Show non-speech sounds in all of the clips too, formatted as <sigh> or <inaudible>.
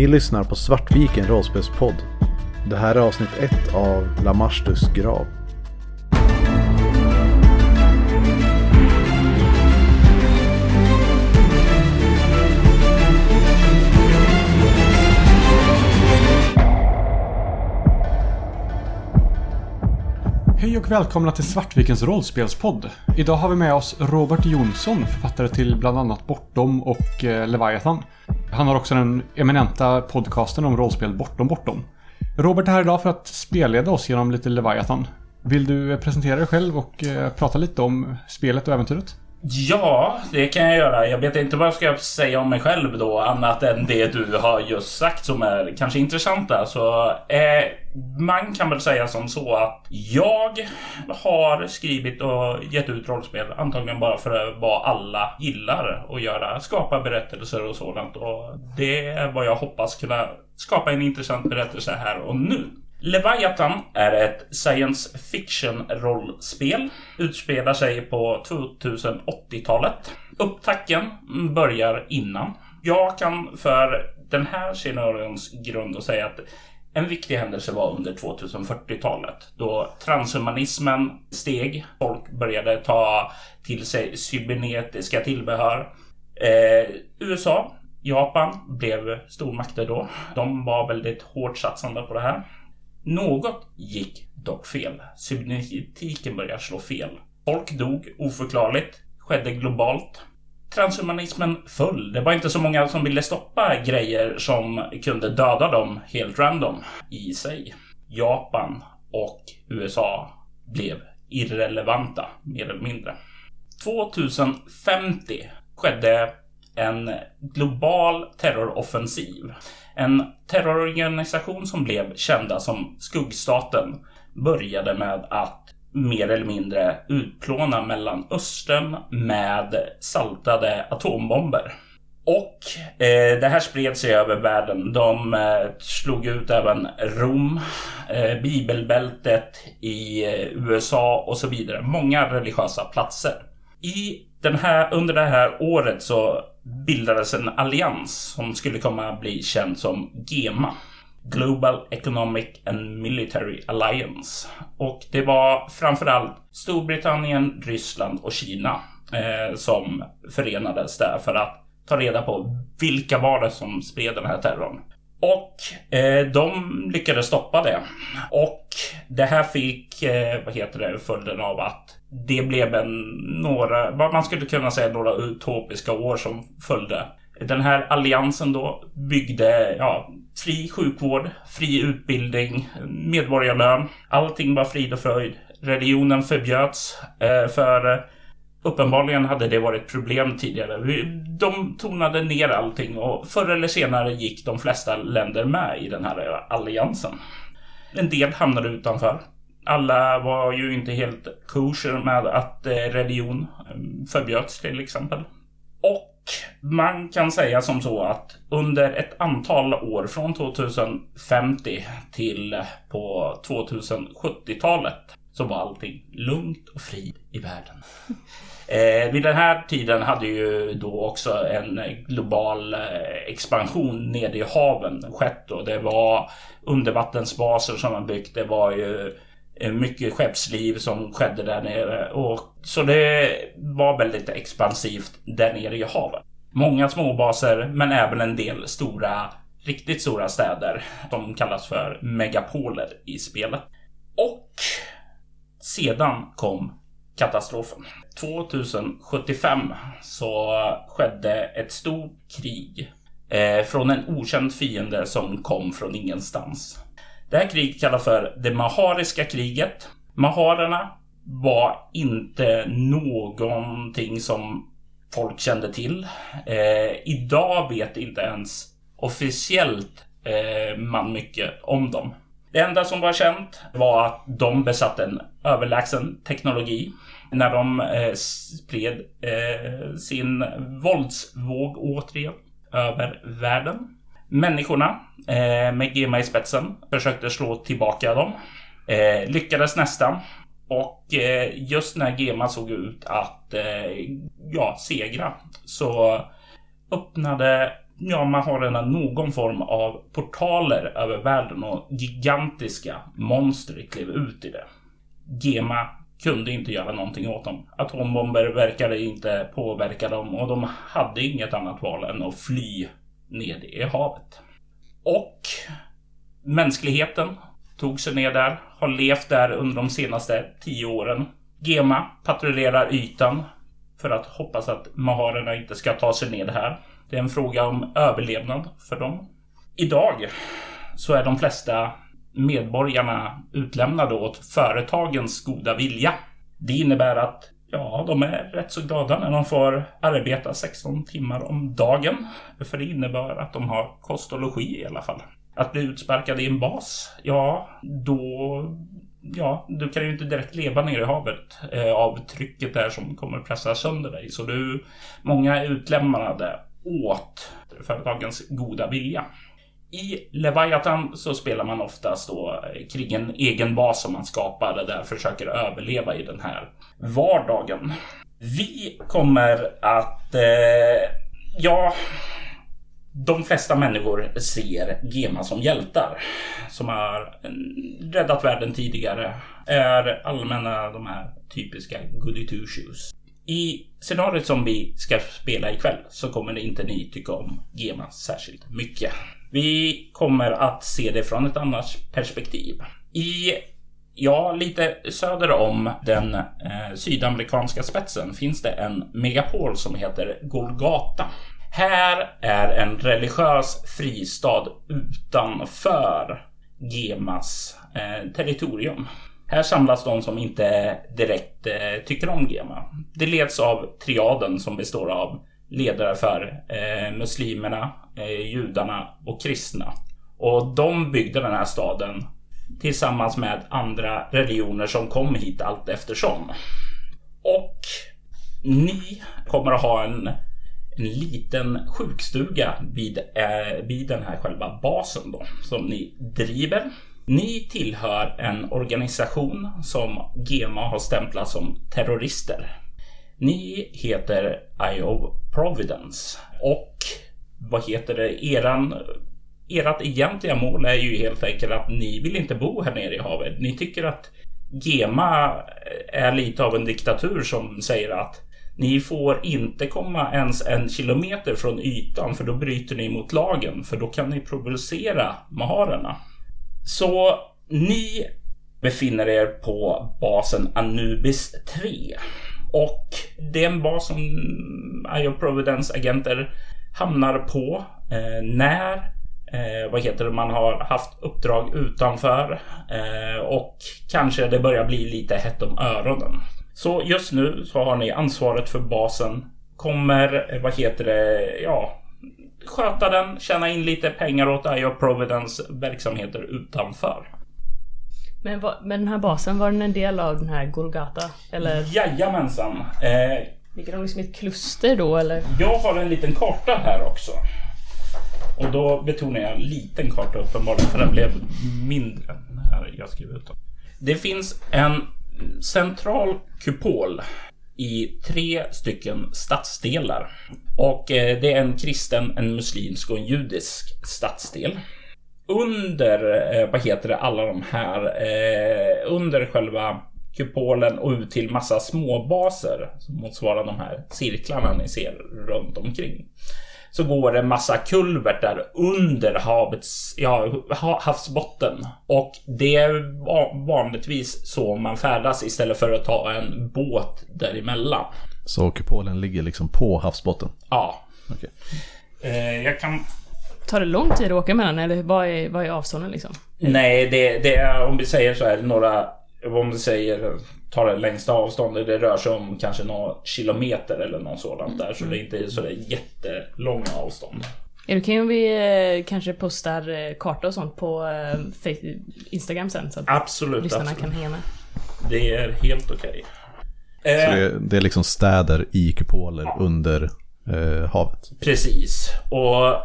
Ni lyssnar på Svartviken rollspelspodd. Det här är avsnitt ett av Lamastus grav. Hej och välkomna till Svartvikens rollspelspodd. Idag har vi med oss Robert Jonsson, författare till bland annat Bortom och eh, Leviathan. Han har också den eminenta podcasten om rollspel Bortom Bortom. Robert är här idag för att spelleda oss genom lite Leviathan. Vill du presentera dig själv och eh, prata lite om spelet och äventyret? Ja, det kan jag göra. Jag vet inte vad jag ska säga om mig själv då, annat än det du har just sagt som är kanske intressanta. Så eh, man kan väl säga som så att jag har skrivit och gett ut rollspel antagligen bara för vad alla gillar att göra. Skapa berättelser och sådant. Och det är vad jag hoppas kunna skapa en intressant berättelse här och nu. Leviathan är ett science fiction-rollspel. Utspelar sig på 2080-talet. Upptacken börjar innan. Jag kan för den här scenarions grund och säga att en viktig händelse var under 2040-talet då transhumanismen steg. Folk började ta till sig cybernetiska tillbehör. Eh, USA, Japan blev stormakter då. De var väldigt hårt satsande på det här. Något gick dock fel. Cybernetiken började slå fel. Folk dog oförklarligt. Skedde globalt. Transhumanismen föll. Det var inte så många som ville stoppa grejer som kunde döda dem helt random i sig. Japan och USA blev irrelevanta, mer eller mindre. 2050 skedde en global terroroffensiv. En terrororganisation som blev kända som skuggstaten började med att mer eller mindre utplåna Mellanöstern med saltade atombomber. Och eh, det här spred sig över världen. De eh, slog ut även Rom, eh, bibelbältet i eh, USA och så vidare. Många religiösa platser. I den här, under det här året så bildades en allians som skulle komma att bli känd som GEMA. Global Economic and Military Alliance. Och det var framförallt Storbritannien, Ryssland och Kina eh, som förenades där för att ta reda på vilka var det som spred den här terrorn. Och eh, de lyckades stoppa det. Och det här fick, eh, vad heter det, följden av att det blev en, några, vad man skulle kunna säga några utopiska år som följde. Den här alliansen då byggde ja, fri sjukvård, fri utbildning, medborgarlön. Allting var frid och fröjd. Religionen förbjöds eh, för eh, uppenbarligen hade det varit problem tidigare. De tonade ner allting och förr eller senare gick de flesta länder med i den här alliansen. En del hamnade utanför alla var ju inte helt kosher med att eh, religion eh, förbjöds till exempel. Och man kan säga som så att under ett antal år från 2050 till på 2070-talet så var allting lugnt och frid i världen. <laughs> Eh, vid den här tiden hade ju då också en global eh, expansion nere i haven skett och det var undervattensbaser som man byggt. Det var ju Eh, Eh, mycket skeppsliv som skedde där nere. Och, så det var väldigt expansivt där nere i havet. Många småbaser men även en del stora, riktigt stora städer som kallas för megapoler i spelet. Och sedan kom katastrofen. 2075 så skedde ett stort krig eh, från en okänd fiende som kom från ingenstans. Det här kriget kallas för det Mahariska kriget. Maharerna var inte någonting som folk kände till. Eh, idag vet inte ens officiellt eh, man mycket om dem. Det enda som var känt var att de besatte en överlägsen teknologi när de eh, spred eh, sin våldsvåg återigen över världen. Människorna eh, med GEMA i spetsen försökte slå tillbaka dem. Eh, lyckades nästan. Och eh, just när GEMA såg ut att eh, ja, segra så öppnade ja, man har redan någon form av portaler över världen och gigantiska monster klev ut i det. Gema kunde inte göra någonting åt dem. Atombomber verkade inte påverka dem och de hade inget annat val än att fly ned i havet. Och mänskligheten tog sig ner där, har levt där under de senaste tio åren. Gema patrullerar ytan för att hoppas att maharerna inte ska ta sig ner här. Det är en fråga om överlevnad för dem. Idag så är de flesta medborgarna utlämnade åt företagens goda vilja. Det innebär att ja, de är rätt så glada när de får arbeta 16 timmar om dagen. För det innebär att de har kost och logi i alla fall. Att bli utsparkad i en bas, ja, då... Ja, du kan ju inte direkt leva nere i havet eh, av trycket där som kommer pressa sönder dig. Så du... Många är utlämnade åt företagens goda vilja. I Leviathan så spelar man oftast då eh, kring en egen bas som man skapar där försöker överleva i den här vardagen. Vi kommer att, eh, ja, de flesta människor ser Gema som hjältar som har mm, räddat världen tidigare. Är allmänna de här typiska goody two shoes. I scenariot som vi ska spela ikväll så kommer inte ni tycka om Gema särskilt mycket. Vi kommer att se det från ett annat perspektiv. I Ja, lite söder om den eh, sydamerikanska spetsen finns det en megapol som heter Golgata. Här är en religiös fristad utanför Gemas eh, territorium. Här samlas de som inte direkt eh, tycker om Gema. Det leds av triaden som består av ledare för eh, muslimerna, eh, judarna och kristna. Och de byggde den här staden tillsammans med andra religioner som kom hit allt eftersom. Och ni kommer att ha en, en liten sjukstuga vid, eh, vid den här själva basen då, som ni driver. Ni tillhör en organisation som GEMA har stämplat som terrorister. Ni heter IO Providence och vad heter det? Eran ert egentliga mål är ju helt enkelt att ni vill inte bo här nere i havet. Ni tycker att Gema är lite av en diktatur som säger att ni får inte komma ens en kilometer från ytan för då bryter ni mot lagen för då kan ni provocera maharerna. Så ni befinner er på basen Anubis 3. Och det är en bas som IO Providence agenter hamnar på eh, när eh, vad heter det, man har haft uppdrag utanför eh, och kanske det börjar bli lite hett om öronen. Så just nu så har ni ansvaret för basen. Kommer, eh, vad heter det, ja, sköta den, tjäna in lite pengar åt IO Providence verksamheter utanför. Men, vad, men den här basen, var den en del av den här Golgata? Eller Jajamensan. Eh, ligger de liksom i ett kluster då eller? jag har en liten karta här också. Och då betonar jag en liten karta uppenbarligen för den blev mindre när jag skrev ut den. Det finns en central kupol i tre stycken stadsdelar. Och eh, det är en kristen, en muslimsk och en judisk stadsdel. Under, eh, vad heter det, alla de här, eh, under själva kupolen och ut till massa småbaser som motsvarar de här cirklarna ni ser runt omkring. Så går det massa kulvertar under havets, ja, havsbotten. Och det är vanligtvis så man färdas istället för att ta en båt däremellan. Så kupolen ligger liksom på havsbotten? Ja. Okej. Eh, jag kan Tar det lång tid att åka mellan eller vad är, vad är avstånden liksom? Nej, det, det är om vi säger så här några, om vi säger tar det längsta avståndet, det rör sig om kanske några kilometer eller något sådant där. Så det är inte så det är jättelånga avstånd. Är det okej om vi eh, kanske postar eh, kartor och sånt på eh, Face- Instagram sen så att Absolut, lyssnarna absolut. kan hänga med? Det är helt okej. Så Eh, det, är- det är liksom städer i kupoler under eh, havet? Precis. Och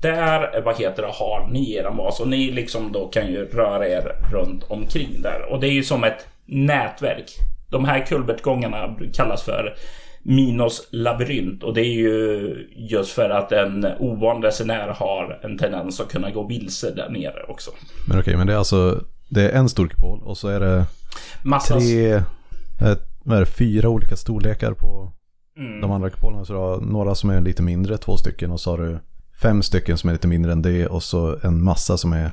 där, vad heter det, har ni er bas och ni liksom då kan ju röra er runt omkring där. Och det är ju som ett nätverk. De här kulvertgångarna kallas för Minos labyrint och det är ju just för att en ovan resenär har en tendens att kunna gå vilse där nere också. Men okej, men det är alltså det är en stor kupol och så är det Massa tre, eh, vad är det, fyra olika storlekar på Mm. de andra kupolerna. Så du har några som är lite mindre, två stycken och så har du fem stycken som är lite mindre än det och så en massa som är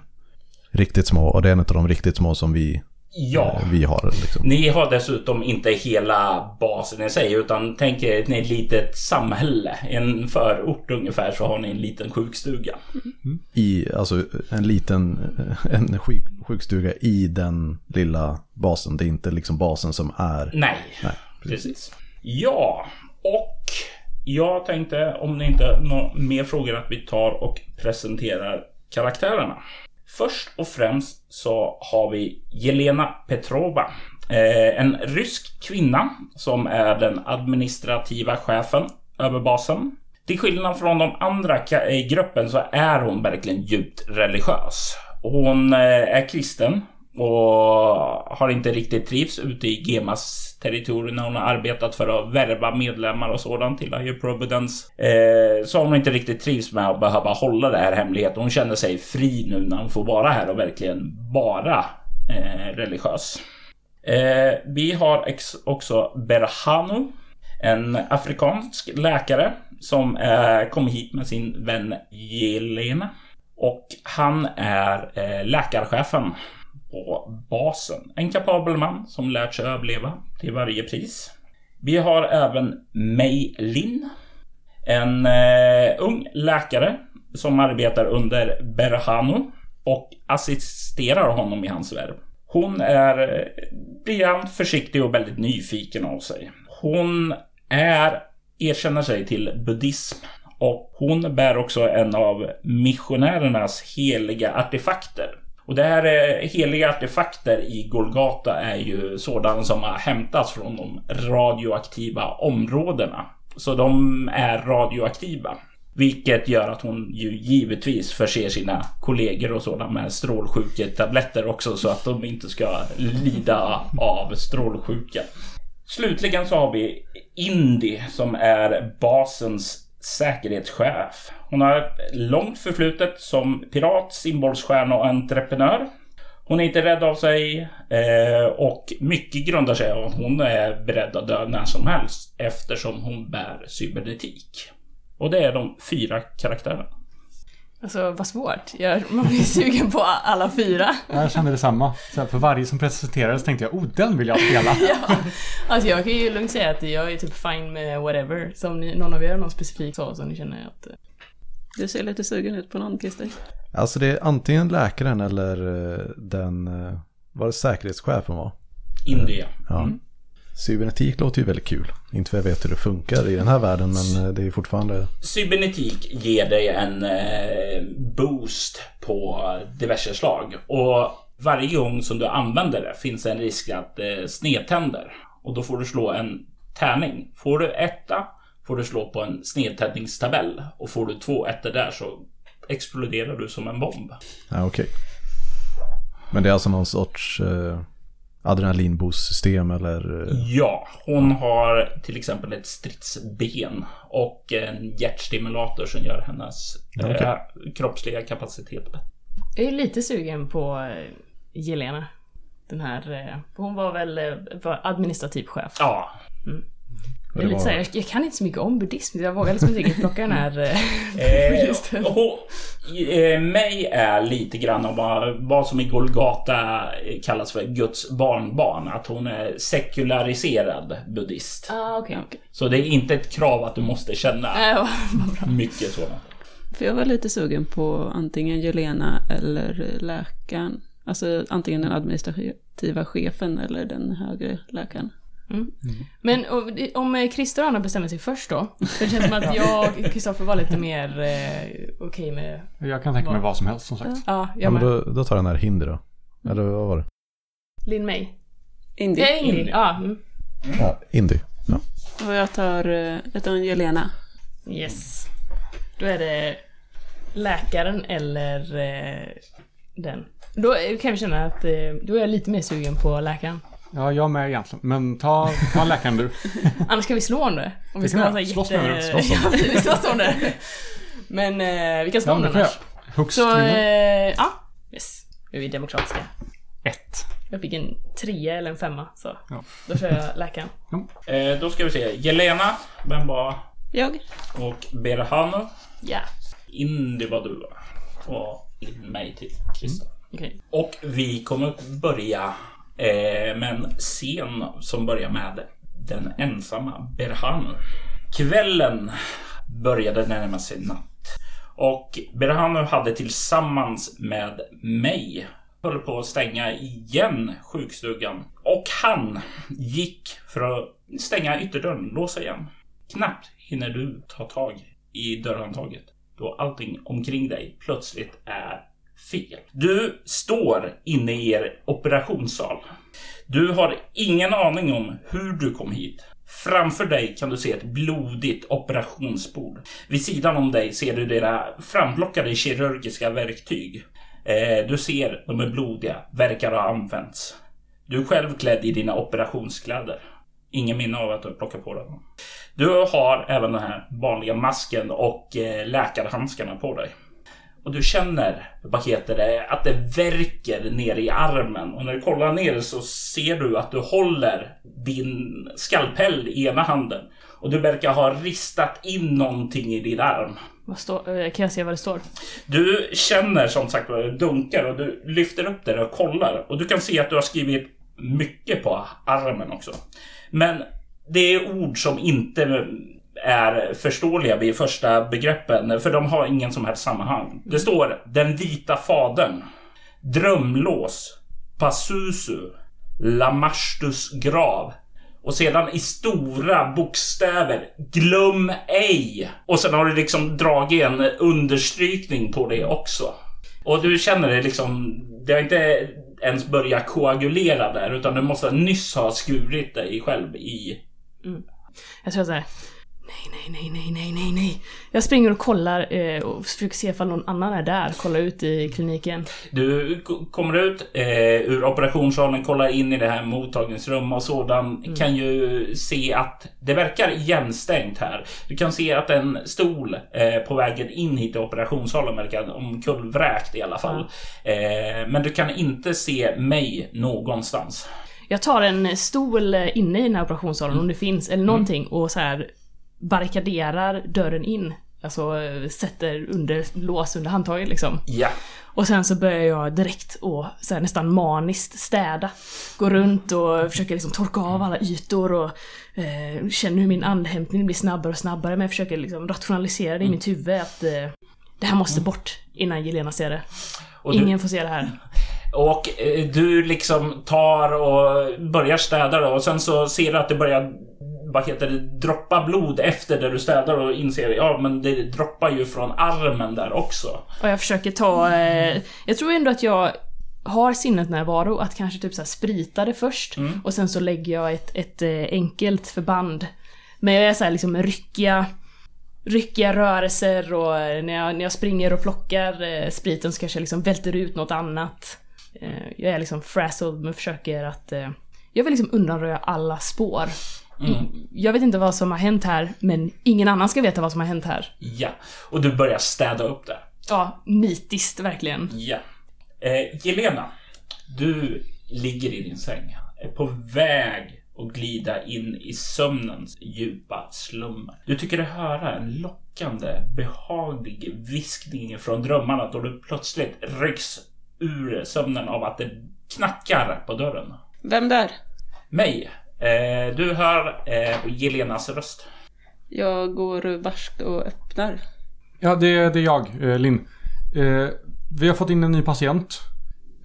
riktigt små och det är en av de riktigt små som vi, Ja. eh, vi har. Liksom. Ni har dessutom inte hela basen i sig utan tänk er ett litet samhälle. En förort ungefär så har ni en liten sjukstuga. I, alltså en liten en sjuk, sjukstuga i den lilla basen. Det är inte liksom basen som är... Nej, Nej, precis. Ja, och jag tänkte om ni inte har några mer frågor att vi tar och presenterar karaktärerna. Först och främst så har vi Jelena Petrova. Eh, en rysk kvinna som är den administrativa chefen över basen. Till skillnad från de andra i eh, gruppen så är hon verkligen djupt religiös. Hon eh, är kristen och har inte riktigt trivs ute i Gemas territorium när hon har arbetat för att värva medlemmar och sådant till Higher Providence. Eh, så har hon inte riktigt trivs med att behöva hålla det här hemligheten. Hon känner sig fri nu när hon får vara här och verkligen vara eh, religiös. Eh, vi har också Berhanu, en afrikansk läkare som eh, kom hit med sin vän Jelena. Och han är eh, läkarchefen på basen. En kapabel man som lärt sig överleva till varje pris. Vi har även Mei Lin. En eh, ung läkare som arbetar under Berhanu och assisterar honom i hans värv. Hon är eh, briljant, försiktig och väldigt nyfiken av sig. Hon är, erkänner sig till buddhism och hon bär också en av missionärernas heliga artefakter. Och det här är heliga artefakter i Golgata är ju sådana som har hämtats från de radioaktiva områdena. Så de är radioaktiva. Vilket gör att hon ju givetvis förser sina kollegor och sådana med strålsjuketabletter också så att de inte ska lida av strålsjuka. Slutligen så har vi Indy som är basens säkerhetschef. Hon har ett långt förflutet som pirat, symbolsstjärna och entreprenör. Hon är inte rädd av sig eh, och mycket grundar sig av att hon är beredd att dö när som helst eftersom hon bär cybernetik. Och det är de fyra karaktärerna. Alltså vad svårt. Jag, man blir sugen på alla fyra. Jag kände detsamma. Så här, för varje som presenterades tänkte jag, oh den vill jag spela. <laughs> ja. Alltså jag kan ju lugnt säga att jag är typ fine med whatever. Så om ni, någon av er har någon specifik så som ni känner att... eh, Du ser lite sugen ut på någon Christer. Alltså det är antingen läkaren eller eh, den, eh, var det säkerhetschefen var? India. Ja. Cybernetik låter ju väldigt kul. Inte för jag vet hur det funkar i den här världen men eh, det är fortfarande... Cybernetik ger dig en eh, boost på diverse slag. Och varje gång som du använder det finns en risk att det snedtänder. Och då får du slå en tärning. Får du etta får du slå på en snedtändningstabell. Och får du två ettor där så exploderar du som en bomb. Ja, okej. Men det är alltså någon sorts eh, adrenalinboost-system eller... Eh, Ja, hon har till exempel ett stridsben och en hjärtstimulator som gör hennes eh, kroppsliga kapacitet bättre. Jag är lite sugen på eh, Jelena. Den här... eh, Hon var väl var administrativ chef. Ja, Jag, så här, jag, kan inte så mycket om buddhism, jag vågar liksom inte riktigt plocka den här... eh, <laughs> Eh, och, eh, mig är lite grann om vad, vad som i Golgata kallas för Guds barnbarn. Att hon är sekulariserad buddhist. Ah, okej. Så det är inte ett krav att du måste känna Äh, <laughs> mycket sådant. För jag var lite sugen på antingen Jelena eller läkaren. Alltså antingen den administrativa chefen eller den högre läkaren. Men och, om eh, Christer och Anna bestämmer sig först då. För det känns som att jag och Kristoffer var lite mer eh, okej med... Jag kan tänka mig vad som helst som sagt. Ja, ja, jag men då, då tar jag den här hinder då. Eller vad var det? Linn May. Indy. Ja, Ingrid. Ja. Mm. Ja, Indy. Ja. Och jag tar, eh, jag tar en Jelena. Yes. Då är det läkaren eller eh, den. Då eh, kan vi känna att eh, då är jag lite mer sugen på läkaren. Ja, jag med egentligen. Men ta, ta läkaren du. <laughs> Annars kan vi slå om det. Om vi Det ska. Slåss jätte... du? Slåss om <laughs> ja, vi slåss om det. Men eh, vi kan slå Ja, om det det annars. Högst Så, eh, ja. Yes. Nu är vi demokratiska. Ett. Jag fick en trea eller en femma, så Ja. då kör jag läkaren. Eh, då ska vi se. Jelena, vem var Jag? Och Berhanu. Ja. Indy var du va? Och mig till Christer. Okej. Och vi kommer börja eh, scen som börjar med den ensamma Berhanu. Kvällen började närma sig natt. Och Berhanu hade tillsammans med mig höll på att stänga igen sjukstugan. Och han gick för att stänga ytterdörren, låsa igen. Knappt hinner du ta tag i dörrhandtaget då allting omkring dig plötsligt är fel. Du står inne i er operationssal. Du har ingen aning om hur du kom hit. Framför dig kan du se ett blodigt operationsbord. Vid sidan om dig ser du dina framplockade kirurgiska verktyg. Eh, du ser de är blodiga, verkar ha använts. Du är själv klädd i dina operationskläder. Ingen minne av att du har plockat på dig dem. Du har även den här vanliga masken och eh, läkarhandskarna på dig. Och du känner, vad heter det, att det verkar ner i armen. Och när du kollar ner så ser du att du håller din skalpell i ena handen. Och du verkar ha ristat in någonting i din arm. Vad står... eh, Kan jag se vad det står? Du känner som sagt vad det dunkar och du lyfter upp det och kollar. Och du kan se att du har skrivit mycket på armen också. Men det är ord som inte är förståeliga vid första begreppen, för de har ingen som helst sammanhang. Det står Den vita fadern, Drömlås, Passusu, Lamastus grav. Och sedan i stora bokstäver, glöm ej. Och sen har du liksom dragit en understrykning på det också. Och du känner det liksom, det har inte ens börjat koagulera där, utan du måste nyss ha skurit dig själv i mm. Jag tror såhär... Nej, nej, nej, nej, nej, nej, nej. Jag springer och kollar eh, och försöker se ifall någon annan är där. Kollar ut i kliniken. Du kommer ut eh, ur operationssalen, kollar in i det här mottagningsrum och sådan kan ju se att det verkar igenstängt här. Du kan se att en stol eh, på vägen in hit i operationssalen verkar omkullvräkt i alla fall. Eh, men du kan inte se mig någonstans. Jag tar en stol eh, inne i den här operationssalen om det finns, eller någonting, och så här barrikaderar dörren in. Alltså sätter under lås under handtaget liksom. Ja, Och sen så börjar jag direkt och så här, nästan maniskt städa. Går runt och försöker liksom torka av alla ytor och eh, känner hur min andhämtning blir snabbare och snabbare. Men jag försöker liksom rationalisera det i mitt huvud att eh, det här måste bort innan Jelena ser det. du, Ingen får se det här. Och eh, du liksom tar och börjar städa då, och sen så ser du att det börjar vad heter det, droppa blod efter det du städar och inser ja men det droppar ju från armen där också. Och jag försöker ta... Eh, jag tror ändå att jag har sinnet närvaro att kanske typ så här sprita det först och sen så lägger jag ett, ett eh, enkelt förband. Men jag är så här liksom ryckiga, ryckiga rörelser och eh, när jag, när jag springer och plockar eh, spriten så kanske jag liksom välter ut något annat. Jag är liksom frazzled men försöker att... Jag vill liksom undanröja alla spår. Jag vet inte vad som har hänt här men ingen annan ska veta vad som har hänt här. Ja, och du börjar städa upp där. Ja, nitiskt verkligen. Ja. Eh, Jelena, du ligger i din säng. Är på väg att glida in i sömnens djupa slummer. Du tycker dig höra en lockande, behaglig viskning från drömmarna då du plötsligt rycks ur sömnen av att det knackar på dörren. Vem där? Mig. Eh, du hör eh, Jelenas röst. Jag går barskt och öppnar. Ja, det, det är jag, eh, Linn. Eh, vi har fått in en ny patient.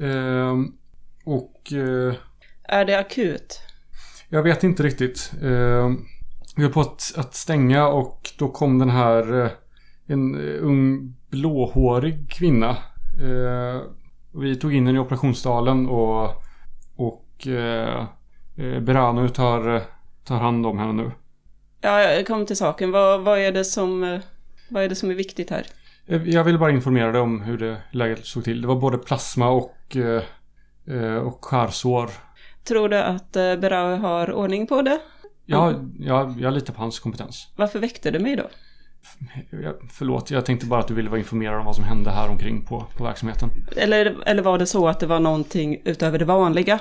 Eh, och eh, Är det akut? jag vet inte riktigt. Eh, vi höll på att, att stänga och då kom den här eh, en eh, ung blåhårig kvinna. Eh, vi tog in henne i operationssalen och, och Berano tar, eh, tar hand om henne nu. Ja, jag kom till saken. Vad, vad, är det som, eh, vad är det som är viktigt här? Eh, Jag vill bara informera dig om hur det läget såg till. Det var både plasma och, eh, eh, och skärsår. Tror du att eh, Berau har ordning på det? Ja, jag, jag litar på hans kompetens. Varför väckte du mig då? Förlåt, jag tänkte bara att du ville vara informerad om vad som hände här omkring på, på verksamheten. Eller, eller var det så att det var någonting utöver det vanliga?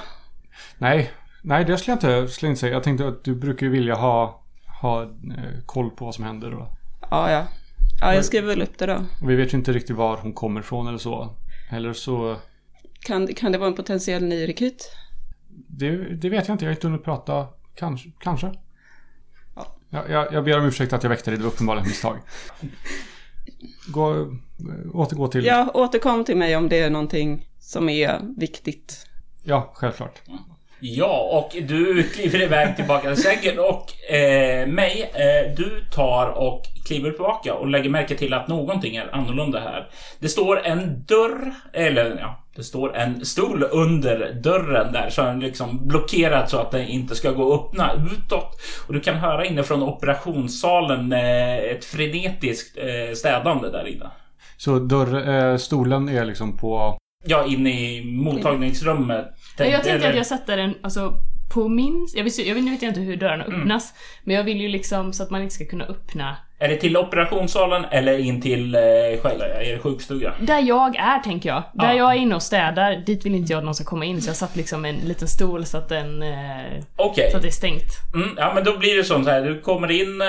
Nej, nej det skulle jag inte, skulle jag inte säga. Jag tänkte att du brukar ju vilja ha, ha eh, koll på vad som händer. Och, Ja, ja. Ja, jag skriver väl upp det då. vi vet ju inte riktigt var hon kommer ifrån eller så. Eller så... Kan, kan det vara en potentiell ny rekryt? Det, det vet jag inte, jag har inte hunnit prata. Kanske. kanske. Ja. Jag, jag, jag ber om ursäkt att jag väckte dig, det var uppenbarligen ett misstag. Gå, återgå till... Ja, återkom till mig om det är någonting som är viktigt. ja självklart. Ja, och du kliver iväg tillbaka till sängen och eh, mig, eh, du tar och kliver tillbaka och lägger märke till att någonting är annorlunda här. Det står en dörr, eller ja, det står en stol under dörren där så den liksom blockerad så att den inte ska gå att öppna utåt. Och du kan höra inifrån operationssalen eh, ett frenetiskt eh, städande där inne. Så dörr, eh, stolen är liksom på... Ja, inne i mottagningsrummet. Nej, jag tänkte Eller- att jag sätter den alltså, på min... Jag, visste, jag vet, inte hur dörrarna Mm. öppnas. Men jag vill ju liksom så att man inte ska kunna öppna... Är det till operationssalen eller in till eh, själva er sjukstuga? Där jag är, tänker jag. Där Ja. jag är inne och städar, dit vill inte jag att någon ska komma in. Så jag satt liksom en liten stol så att den... Eh, Okej. så att det är stängt. Mm, ja, men då blir det sånt här. Du kommer in eh,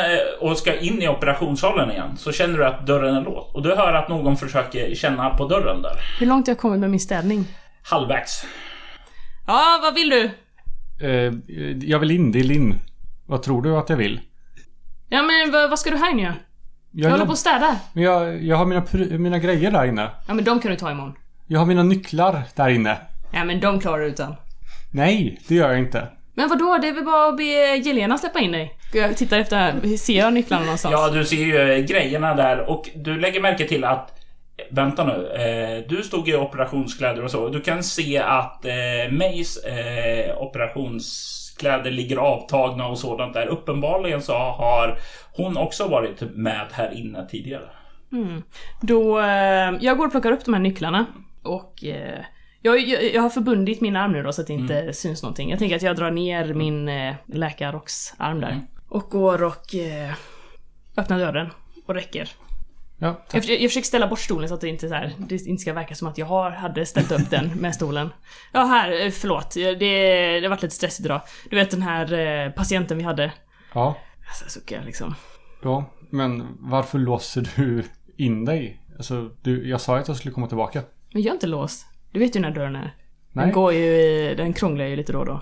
och ska in i operationssalen igen. Så känner du att dörren är låst. Och du hör att någon försöker känna på dörren där. Hur långt har jag kommit med min städning? Halvvägs. Ja, vad vill du? Eh, jag vill in, det är Linn. Vad tror du att jag vill? Ja men vad, vad ska du här inne göra? Jag Jag, håller på och städar. men jag, jag har mina, mina grejer där inne. Ja men de kan du ta imorgon. Jag har mina nycklar där inne. Ja men de klarar du utan. Nej, det gör jag inte. Men vad då? Det är väl bara att be Jelena släppa in dig. Jag tittar efter, ser jag nycklarna någonstans? Ja, du ser ju grejerna där och du lägger märke till att Vänta nu, eh, du stod i operationskläder och så. Du kan se att eh, Mays eh, operationskläder ligger avtagna och sådant där. Uppenbarligen så har hon också varit med här inne tidigare. Då, eh, jag går och plockar upp de här nycklarna och jag, jag, jag har förbundit min arm nu då så att det inte syns någonting. Jag tänker att jag drar ner min eh, läkarrocksarm där. Och går och öppnar dörren och räcker. Ja. Jag, försöker- jag försöker ställa bort stolen så att det inte, så här, det inte ska verka som att jag har, hade ställt upp den med stolen. Ja, här, eh, förlåt. Det, det har varit lite stressigt idag. Du vet den här eh, patienten vi hade. ja, Så suckar jag liksom. ja. Men varför låser du in dig? Alltså, du, jag sa ju att jag skulle komma tillbaka. Men jag är inte låst. Du vet ju när dörren är. Den Nej. går ju, den krånglar ju lite då och då.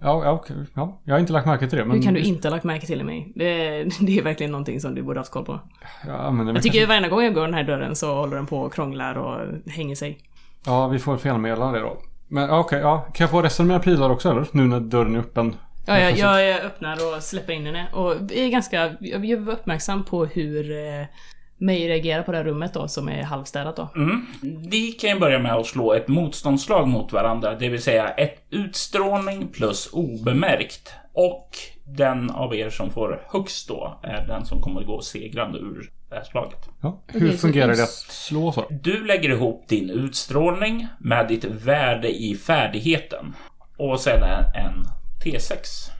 Ja, ja, okej. ja, jag har inte lagt märke till det. Men Hur kan du inte ha lagt märke till mig? Det, <laughs> det är verkligen någonting som du borde haft koll på. Använder mig Jag tycker kanske- varenda gång jag går den här dörren så håller den på och krånglar och hänger sig. Ja, vi får felmedla det då. Men ja, okej, ja. Kan jag få resten av mina prylar också eller? Nu när dörren är öppen. Ja, jag, jag, jag öppnar och släpper in henne och är ganska, jag var uppmärksam på hur eh, mig reagerar på det här rummet då som är halvstädat då. Mm. Vi kan ju börja med att slå ett motståndslag mot varandra, det vill säga ett utstrålning plus obemärkt. Och den av er som får högst då är den som kommer att gå segrande ur det här slaget. Ja. Hur fungerar det att slå så? Du lägger ihop din utstrålning med ditt värde i färdigheten. Och sen en, en T6.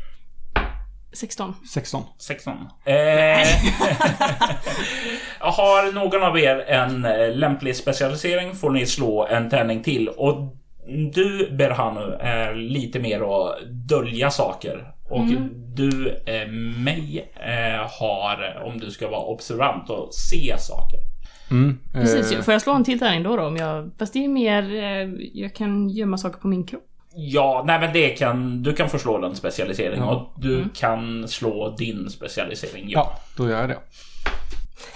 16. 16. 16. Eh, <laughs> har någon av er en eh, lämplig specialisering får ni slå en tärning till. Och du, Berhanu, är lite mer att dölja saker. Och du, eh, mig, eh, har, om du ska vara observant och se saker. Mm. Precis, Eh, får jag slå en till tärning då, då om jag... Fast det är mer, eh, jag kan gömma saker på min kropp. Ja, nej men det kan, du kan få slå den specialiseringen Ja. och du kan slå din specialisering. Ja. ja, då gör jag det.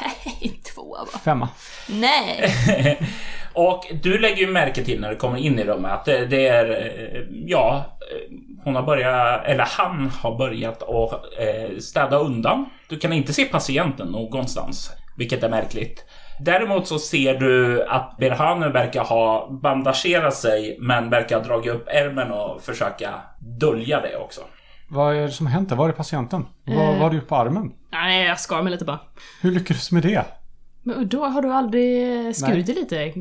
Nej, <laughs> två va? Femma. Nej! <laughs> Och du lägger ju märke till när du kommer in i rummet att det, det är, eh, ja, eh, hon har börjat, eller han har börjat att eh, städa undan. Du kan inte se patienten någonstans, vilket är märkligt. Däremot så ser du att Berhanu verkar ha bandagerat sig, men verkar ha dragit upp ärmen och försöka dölja det också. Vad är det som har hänt där? Var är patienten? Eh. vad har du gjort på armen? Nej, jag skar mig lite bara. Hur lyckades du med det? Men då har du aldrig skurit dig lite?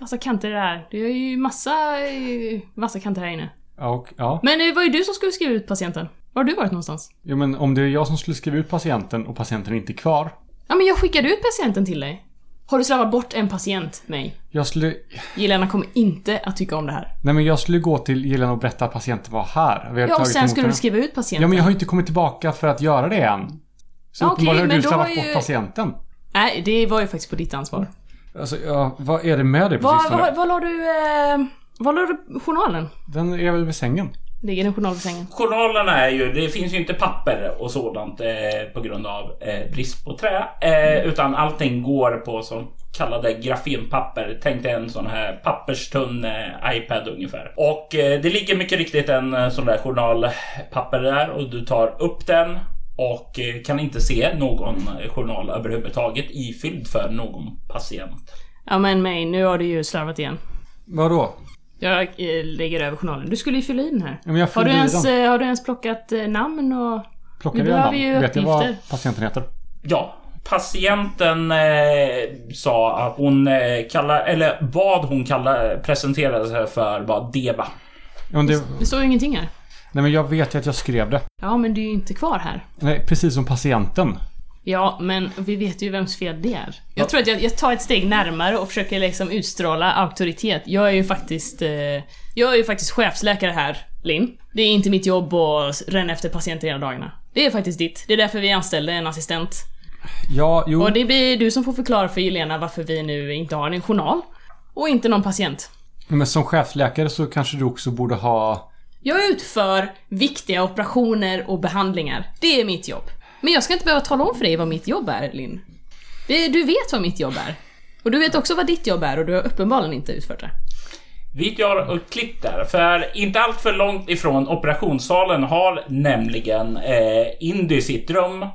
Massa kanter där. Det är ju massa, eh, massa kanter här inne. Och, ja. Men det var ju du som skulle skriva ut patienten. Var har du varit någonstans? Jo, men om det är jag som skulle skriva ut patienten och patienten inte är kvar. Ja, men jag skickade ut patienten till dig. Har du slarvat bort en patient, mig? Jag skulle... Jelena kommer inte att tycka om det här. Nej, men jag skulle gå till Jelena och berätta att patienten var här. Vi har Ja, och tagit sen emot skulle du skriva ut patienten. Ja, men jag har ju inte kommit tillbaka för att göra det än. Så Ja, uppenbarligen okej, har men du då slarvat ju- bort patienten. Nej, det var ju faktiskt på ditt ansvar. Alltså, ja, vad är det med dig Var, sistone? var, var la du... Eh, var la du journalen? Den är väl vid sängen? Ligger en journal vid sängen? Journalerna är ju, det finns ju inte papper och sådant eh, på grund av eh, brist på trä. Eh, utan allting går på så kallade grafenpapper. Tänk dig en sån här papperstunn eh, iPad ungefär. Och eh, det ligger mycket riktigt en eh, sån där journalpapper där och du tar upp den och eh, kan inte se någon journal överhuvudtaget ifylld för någon patient. Ja men mig, nu har du ju slarvat igen. Vadå? Jag eh, lägger över journalen. Du skulle ju fylla i den här. Ja, men jag Har du, ens, den. eh, har du ens plockat eh, namn och... Plockade vi namn? ju Vet jag vad patienten heter? Ja, patienten eh, sa att hon eh, kallar, eller vad hon kallar, presenterade sig för var Deva. Ja, det, Det står ju ingenting här. nej, men jag vet ju att jag skrev det. Ja, men du är ju inte kvar här. Nej, precis som patienten. Ja, men vi vet ju vems fel det är. Jag tror att jag, jag tar ett steg närmare och försöker liksom utstråla auktoritet. Jag är ju faktiskt... Eh, jag är ju faktiskt chefsläkare här, Linn. Det är inte mitt jobb att ränna efter patienter hela dagarna. Det är faktiskt ditt. Det är därför vi anställde en assistent. Ja, jo. Och det blir du som får förklara för Jelena varför vi nu inte har en journal. Och inte någon patient. Men som chefsläkare så kanske du också borde ha... Jag utför viktiga operationer och behandlingar. Det är mitt jobb. Men jag ska inte behöva tala om för dig vad mitt jobb är, Linn. Du vet vad mitt jobb är. Och du vet också vad ditt jobb är och du har uppenbarligen inte utfört det. Vi gör ett klipp där, för inte allt för långt ifrån operationssalen har nämligen eh, Indy sitt rum.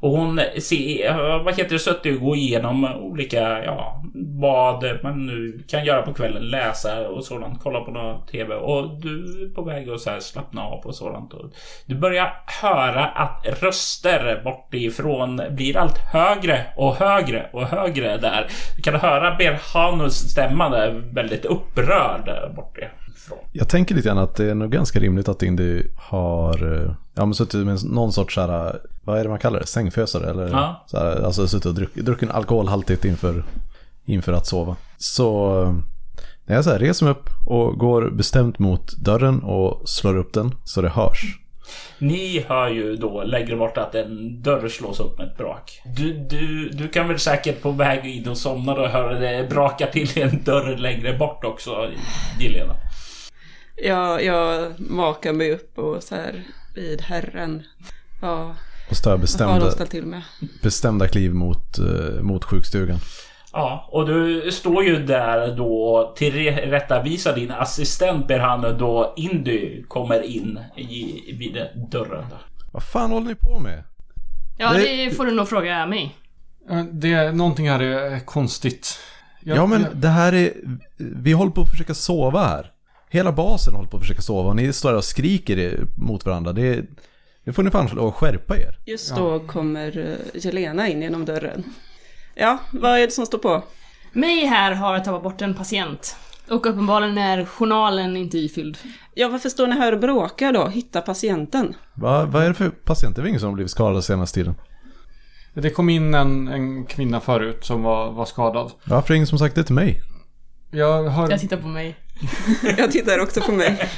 Och hon ser, vad heter det, suttit och gå igenom olika, ja, vad man nu kan göra på kvällen. Läsa och sådant, kolla på någon TV. Och du är på väg att så här slappna av och sådant. Och du börjar höra att röster bortifrån blir allt högre och högre och högre där. Du kan höra Berhanus stämma där väldigt upprörd bortifrån. Jag tänker lite grann att det är nog ganska rimligt att Indy har eh, ja, men suttit med någon sorts så här, vad är det man kallar det, sängfösare eller Ja. så här, alltså suttit och druck, druckit alkoholhaltigt inför, inför att sova. Så eh, när jag så här reser mig upp och går bestämt mot dörren och slår upp den så det hörs. Ni hör ju då längre bort att en dörr slås upp med ett brak. Du, du, du kan väl säkert på väg in och somna och höra det braka till en dörr längre bort också, Jelena. Jag, jag makar mig upp och så här vid herren. Ja, Och så bestämda, bestämda kliv mot, eh, mot sjukstugan. Ja, och du står ju där då tillrättavisar din assistent Berhan då Indy kommer in i, vid dörren. Där. Vad fan håller ni på med? Ja, Det- det får du nog fråga mig. Det är någonting här är konstigt. Jag- Ja men jag- det här är, vi håller på att försöka sova här. Hela basen håller på att försöka sova och ni står där och skriker mot varandra. Det, nu får ni fan lov att skärpa er. Just då kommer eh, Jelena in genom dörren. Ja, vad är det som står på? Mig här har tagit bort en patient. Och uppenbarligen är journalen inte ifylld. Ja, varför står ni här och bråkar då? Hitta patienten. Va, vad är det för patient? Det är ingen som har blivit skadad senaste tiden? Det kom in en, en kvinna förut som var, var skadad. Varför är ingen som sagt det till mig? Jag, har, Jag tittar på mig. <laughs> Jag tittar också på mig.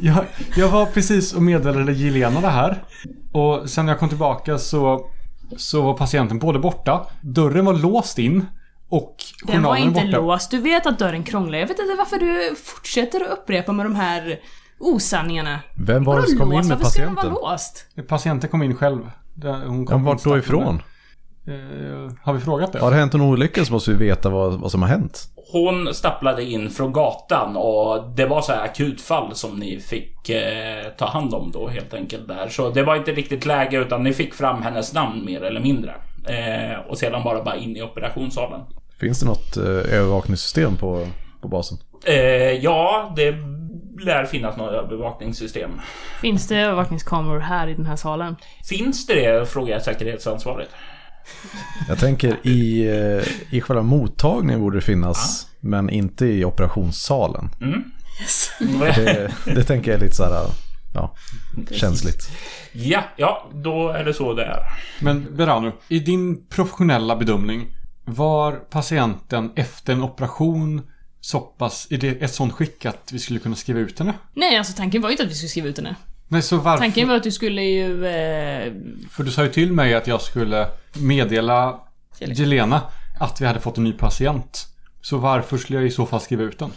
jag, jag var precis och meddelade Jelena det här. Och sen när jag kom tillbaka så, så var patienten både borta, dörren var låst in och Den var journalen inte borta. låst. Du vet att dörren krånglar. Jag vet inte varför du fortsätter att upprepa med de här osanningarna. Vem var det som kom in med Varför ska den patienten? vara låst? Patienten kom in själv. Hon Ja, kom vart då ifrån? Eh, har vi frågat det? Har det hänt en olycka så måste vi veta vad, vad som har hänt. Hon stapplade in från gatan och det var så här akutfall som ni fick eh, ta hand om då helt enkelt där. Så det var inte riktigt läge utan ni fick fram hennes namn mer eller mindre. Eh, och sedan bara bara in i operationssalen. Finns det något eh, övervakningssystem på, på basen? Eh, ja, det lär finnas något övervakningssystem. Finns det övervakningskameror här i den här salen? Finns det det? Frågar jag säkerhetsansvaret. Jag tänker i, eh, i själva mottagningen borde det finnas, men inte i operationssalen. Mm. Yes. Det, det tänker jag är lite så här, ja, känsligt. Ja, ja, då är det så det är. Men Berano, i din professionella bedömning var patienten efter en operation så pass i det, ett sånt skick att vi skulle kunna skriva ut henne? Nej, alltså tanken var ju inte att vi skulle skriva ut henne. Nej, så varför? Tanken var att du skulle ju... Eh, För du sa ju till mig att jag skulle meddela Jelena att vi hade fått en ny patient. Så varför skulle jag i så fall skriva ut den?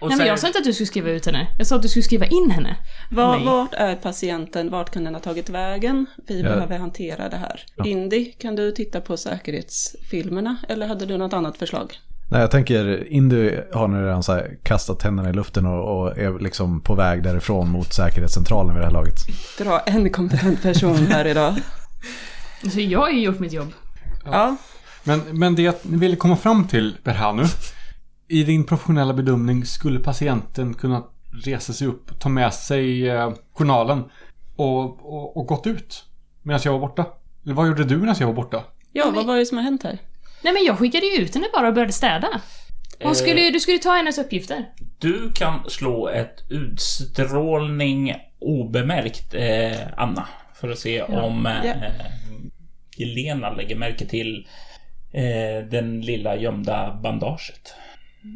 Och nej men jag sa inte att du skulle skriva ut henne. Jag sa att du skulle skriva in henne. Var, Nej. vart är patienten? Vart kan den ha tagit vägen? Vi Ja. behöver hantera det här. Indy, kan du titta på säkerhetsfilmerna? Eller hade du något annat förslag? Nej, jag tänker, Indy har nu redan så här kastat tänderna i luften och, och är liksom på väg därifrån mot säkerhetscentralen vid det här laget. Dra en kompetent person här idag. <laughs> Alltså jag har ju gjort mitt jobb. Ja, Men, men det jag ville komma fram till, Berhanu. I din professionella bedömning skulle patienten kunna resa sig upp, ta med sig eh, journalen och, och, och gått ut medan jag var borta. Eller vad gjorde du medan jag var borta? ja vad var det som har hänt här? Nej men jag skickade ju ut henne bara och började städa. Hon skulle, ju- du skulle ju ta hennes uppgifter. Du kan slå ett utstrålning obemärkt, eh, Anna. För att se om eh, Ja. Helena lägger märke till eh, den lilla gömda bandaget.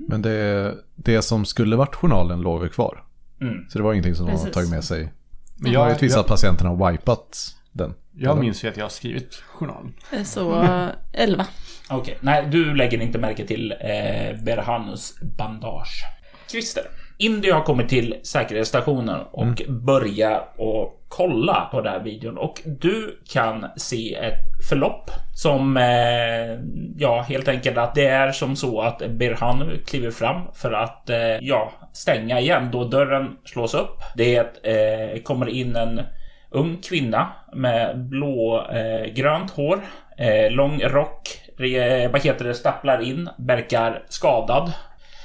Men det, det som skulle varit journalen låg väl kvar. Mm. Så det var ingenting som de har Precis. tagit med sig. Men Jag har ju tvisat jag, att patienten har wipat den. Jag minns ju att jag har skrivit journalen. Så, eh, 11. Okej, nej du lägger inte märke till eh, Berhanus bandage. Christer, Indy har kommit till säkerhetsstationen och börjar och kolla på den här videon och du kan se ett förlopp som, eh, ja helt enkelt att det är som så att Berhanu kliver fram för att, eh, ja, stänga igen då dörren slås upp. Det eh, kommer in en ung kvinna med blå eh, grönt hår, eh, lång rock, vad heter det, stapplar in, verkar skadad.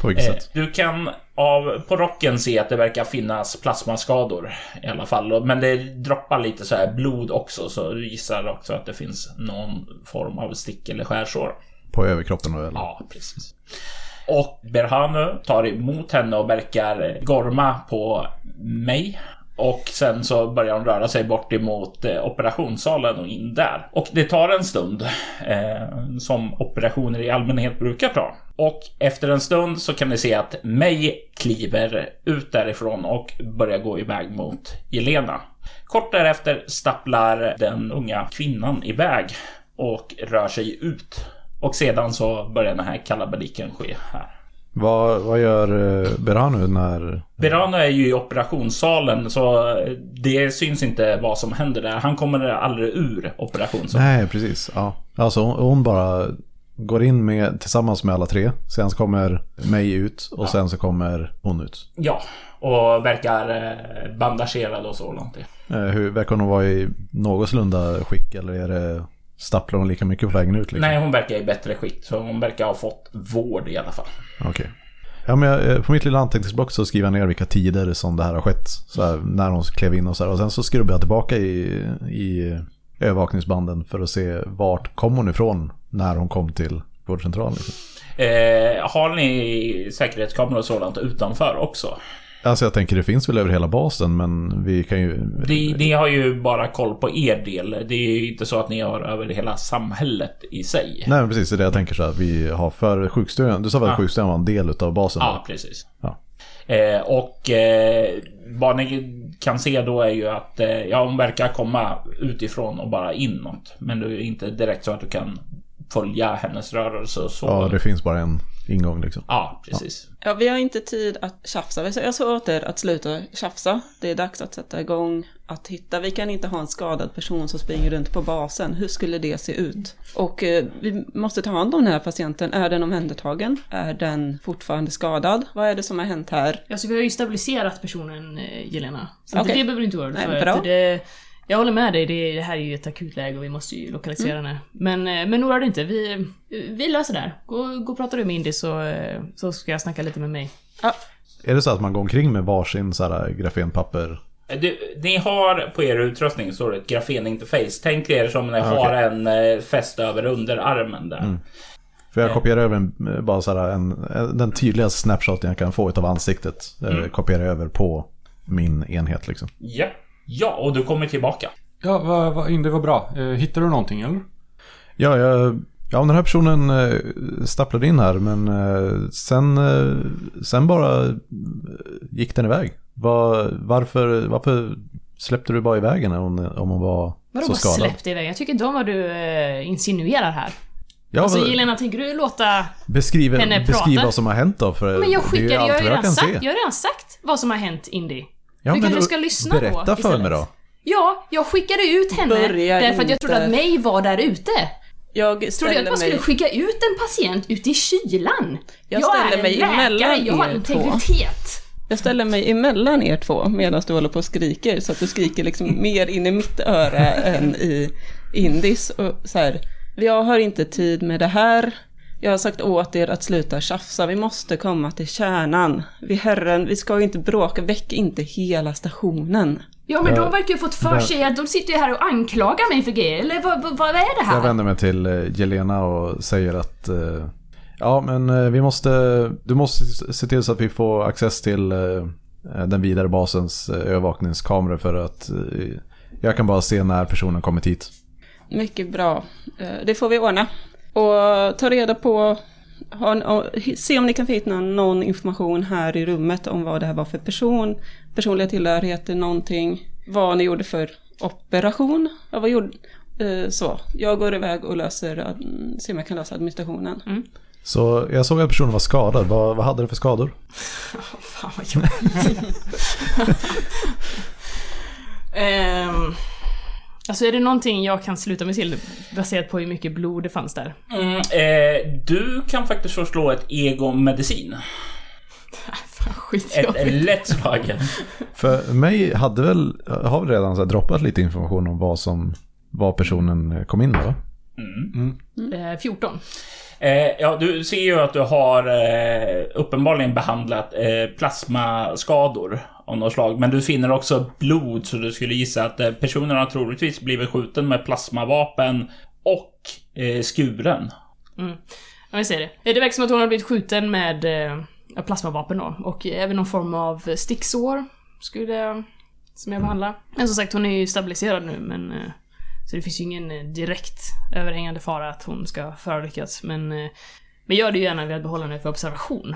På vilket Eh, sätt? du kan av, på rocken se att det verkar finnas plasmaskador i alla fall. Men det droppar lite så här blod också så du gissar också att det finns någon form av stick eller skärsår. På överkroppen eller? Ja, precis. Och Berhanu tar emot henne och verkar gorma på mig. Och sen så börjar hon röra sig bort emot eh, operationssalen och in där. Och det tar en stund, eh, som operationer i allmänhet brukar ta. Och efter en stund så kan ni se att May kliver ut därifrån och börjar gå iväg mot Jelena. Kort därefter stapplar den unga kvinnan iväg och rör sig ut. Och sedan så börjar den här kalabaliken ske här. Vad, vad gör eh, Berhanu när... Berano är ju i operationssalen så det syns inte vad som händer där. Han kommer aldrig ur operationssalen. Nej, precis. Ja. Alltså hon, bara går in med, tillsammans med alla tre. Sen så kommer mig ut och sen så kommer hon ut. Ja, och verkar eh, bandagerad och så långt. Eh, hur, verkar hon vara i någorlunda skick eller är det, stapplar hon lika mycket på vägen ut? Liksom? Nej, hon verkar i bättre skick. Så hon verkar ha fått vård i alla fall. Okej. Ja, men jag, eh, på mitt lilla anteckningsblock så skriver jag ner vilka tider som det här har skett. Så här, när hon klev in och så här. Och sen så skrubbar jag tillbaka i, i övervakningsbanden för att se vart kom hon ifrån när hon kom till vårdcentralen. Liksom. Eh, har ni säkerhetskameror och sådant utanför också? Alltså jag tänker det finns väl över hela basen men vi kan ju... Ni, ni har ju bara koll på er del. Det är ju inte så att ni har över hela samhället i sig. Nej precis, det är det jag tänker så här. Vi har för sjukstugan. Du sa väl att Ja. sjukstugan var en del av basen? Ja, precis. Ja. Eh, och eh, vad ni kan se då är ju att eh, ja, hon verkar komma utifrån och bara inåt. Men det är inte direkt så att du kan följa hennes rörelse och så. ja, det finns bara en ingång liksom. Ja, precis. Ja, vi har inte tid att tjafsa. Jag sa åt er att sluta tjafsa. Det är dags att sätta igång, att hitta. Vi kan inte ha en skadad person som springer runt på basen. Hur skulle det se ut? Och eh, vi måste ta hand om den här patienten. Är den omhändertagen? Är den fortfarande skadad? Vad är det som har hänt här? Alltså vi har ju stabiliserat personen eh, Jelena. Så Okej. det behöver du inte vara orolig Nej, för. bra. Att Det, jag håller med dig, det, det här är ju ett akut läge och vi måste ju lokalisera henne. Men, eh, men oroa dig inte, vi, vi löser det här. Gå, gå och prata du med Indy så, eh, så ska jag snacka lite med mig. Ja, Är det så att man går omkring med varsin så här grafenpapper? Du, ni har på er utrustning så ett grafeninterface. Tänk er som ni Ah, har okej. en eh, fäst över underarmen där. För jag kopierar över en, eh, bara så här en, en, den tydligaste snapshoten jag kan få av ansiktet. Mm. Kopierar över på min enhet liksom. Ja. Ja, och du kommer tillbaka. Ja, vad, vad, det var bra. Eh, hittar du någonting eller? Ja, jag, ja, den här personen eh, stapplade in här men eh, sen, sen bara gick den iväg. Var, varför, varför släppte du bara iväg henne om, om hon var Vadå så skadad? Vadå släppte iväg? Jag tycker inte om vad du insinuerar här. Ja, alltså vad... Jelena, tänker du låta beskriva, henne prata? Beskriv vad som har hänt då, för Men jag skickade, jag har ju redan sagt, jag har redan sagt vad som har hänt, Indy. Ja, du kanske ska lyssna berätta på Berätta för mig då. Ja, jag skickade ut henne Börja därför inte. att jag trodde att mig var där ute. Jag Tror du att man skulle skicka ut en patient ut i kylan? Jag, jag är en mig läkare, jag har integritet. Jag ställer mig emellan er två medan du håller på och skriker så att du skriker liksom mer in i mitt öra än i Indis. Och så här, jag har inte tid med det här. Jag har sagt åt er att sluta tjafsa, vi måste komma till kärnan. Vi herren, vi ska inte bråka, väck inte hela stationen. Ja men de verkar ju fått för sig att de sitter ju här och anklagar mig för grejer, eller vad, vad, vad är det här? Jag vänder mig till eh, Jelena och säger att eh, Ja men eh, vi måste, du måste se till så att vi får access till den vidare basens övervakningskameror för att jag kan bara se när personen kommit hit. Mycket bra. Det får vi ordna. Och ta reda på, se om ni kan hitta någon information här i rummet om vad det här var för person, personliga tillhörigheter, någonting, vad ni gjorde för operation. Ja, vad gjorde, eh, så, jag går iväg och löser, ser om jag kan lösa administrationen. Mm. Så jag såg att personen var skadad. Vad, vad hade den för skador? <laughs> Fan vad jobbigt. um, <laughs> <laughs> Alltså är det någonting jag kan sluta mig till baserat på hur mycket blod det fanns där? Mm, eh, du kan faktiskt förslå ett egomedicin. <laughs> Ett, ett lätt slag. För mig hade väl, har vi redan så droppat lite information om vad som, vad personen kom in med va? Mm. Mm. Eh, 14. Eh, ja, du ser ju att du har eh, uppenbarligen behandlat eh, plasmaskador av något slag. Men du finner också blod så du skulle gissa att eh, personen har troligtvis blivit skjuten med plasmavapen och eh, skuren. Mm. Ja, vi ser det. Det verkar som att hon har blivit skjuten med eh, plasmavapen då. Och även någon form av sticksår skulle som jag behandlar. Men som sagt, hon är ju stabiliserad nu men eh, så det finns ju ingen eh, direkt överhängande fara att hon ska förolyckas. Men, eh, men gör det ju gärna vid att behålla henne för observation.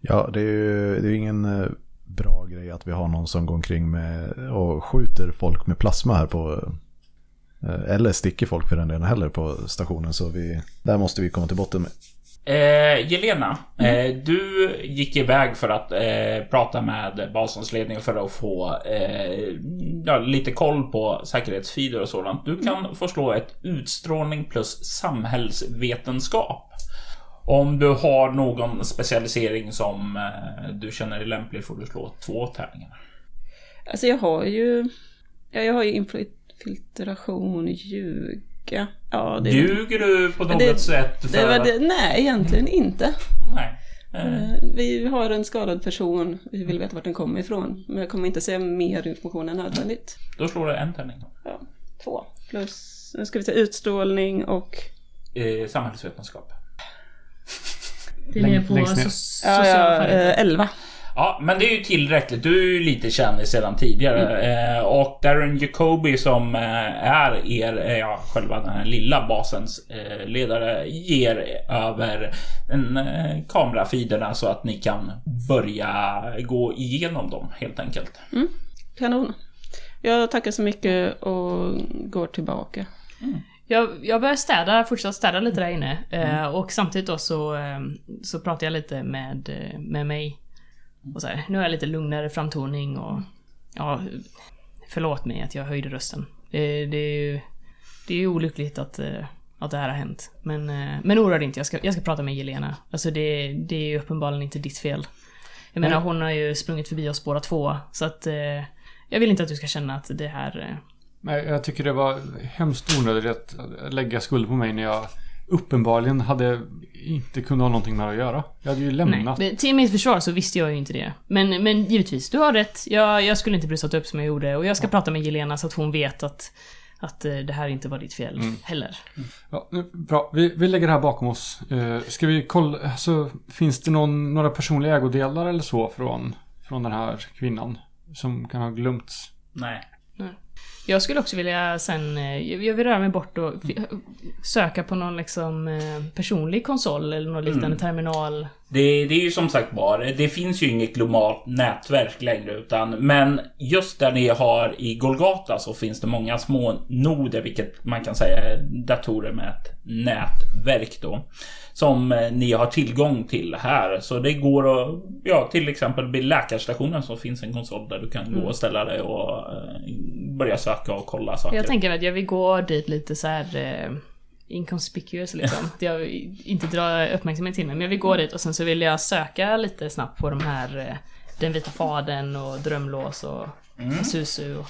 Ja, det är ju det är ingen bra grej att vi har någon som går omkring med och skjuter folk med plasma här på eh, eller sticker folk för den delen heller på stationen. Så vi, där måste vi komma till botten med. Eh, Jelena, mm. eh, du gick iväg för att eh, prata med basens ledning för att få eh, ja, lite koll på säkerhetsfider och sådant. Du kan få slå ett utstrålning plus samhällsvetenskap. Om du har någon specialisering som eh, du känner är lämplig får du slå två tärningar. Alltså jag har ju, ja, jag har ju infiltration, ljuga. Ja, det, Ljuger du på något det, sätt? För... Det, det, nej, egentligen inte. Nej. Eh. Vi har en skadad person, vi vill veta vart den kommer ifrån. Men jag kommer inte säga mer information än nödvändigt. Då slår du en tärning. Ja, två. Plus, nu ska vi säga utstrålning och... Eh, samhällsvetenskap. Det är ner på so ja, ja, eh, 11. Ja, men det är ju tillräckligt. Du är ju lite känd sedan tidigare. Mm. Eh, och Darren Jacoby som eh, är er, eh, ja, själva den här lilla basens eh, ledare ger över en, eh, kamerafiderna så att ni kan börja gå igenom dem helt enkelt. Mm. Kanon. Jag tackar så mycket och går tillbaka. Mm. Jag, jag börjar städa, fortsätta städa lite där inne. Mm. Eh, och samtidigt då så, eh, så pratar jag lite med, eh, med mig. Och så här, nu har jag lite lugnare framtoning och... Ja, förlåt mig att jag höjde rösten. Det, det är ju... Det är ju olyckligt att, att det här har hänt. Men, men oroa dig inte, jag ska, jag ska prata med Jelena. Alltså det, det är ju uppenbarligen inte ditt fel. Jag menar, hon har ju sprungit förbi oss båda två. Så att... Jag vill inte att du ska känna att det här Nej, jag tycker det var hemskt onödigt att lägga skuld på mig när jag uppenbarligen hade inte kunnat ha någonting med det att göra. Jag hade ju lämnat. Nej, till mitt försvar så visste jag ju inte det. Men, men givetvis, du har rätt. Jag, jag skulle inte brussat upp som jag gjorde och jag ska ja. prata med Jelena så att hon vet att att eh, det här inte var ditt fel heller. Ja, nu, bra, vi, vi lägger det här bakom oss. Eh, ska vi kolla, alltså, finns det någon, några personliga ägodelar eller så från, från den här kvinnan? Som kan ha glömts? Nej. Jag skulle också vilja sen, eh, jag vill röra mig bort och söka på någon liksom eh, personlig konsol eller någon liknande terminal. Det, det är ju som sagt bara, det finns ju inget globalt nätverk längre utan men just där ni har i Golgata så finns det många små noder, vilket man kan säga är datorer med ett nätverk då. Som eh, ni har tillgång till här. Så det går att, ja till exempel vid läkarstationen så finns en konsol där du kan gå och ställa dig och börja söka och kolla saker. Jag tänker att jag vill gå dit lite så här eh, inconspicuous liksom. Att jag inte drar uppmärksamhet till mig. Men jag vill gå dit och sen så vill jag söka lite snabbt på de här eh, Den vita fadern och Drömlås och Susu. Och,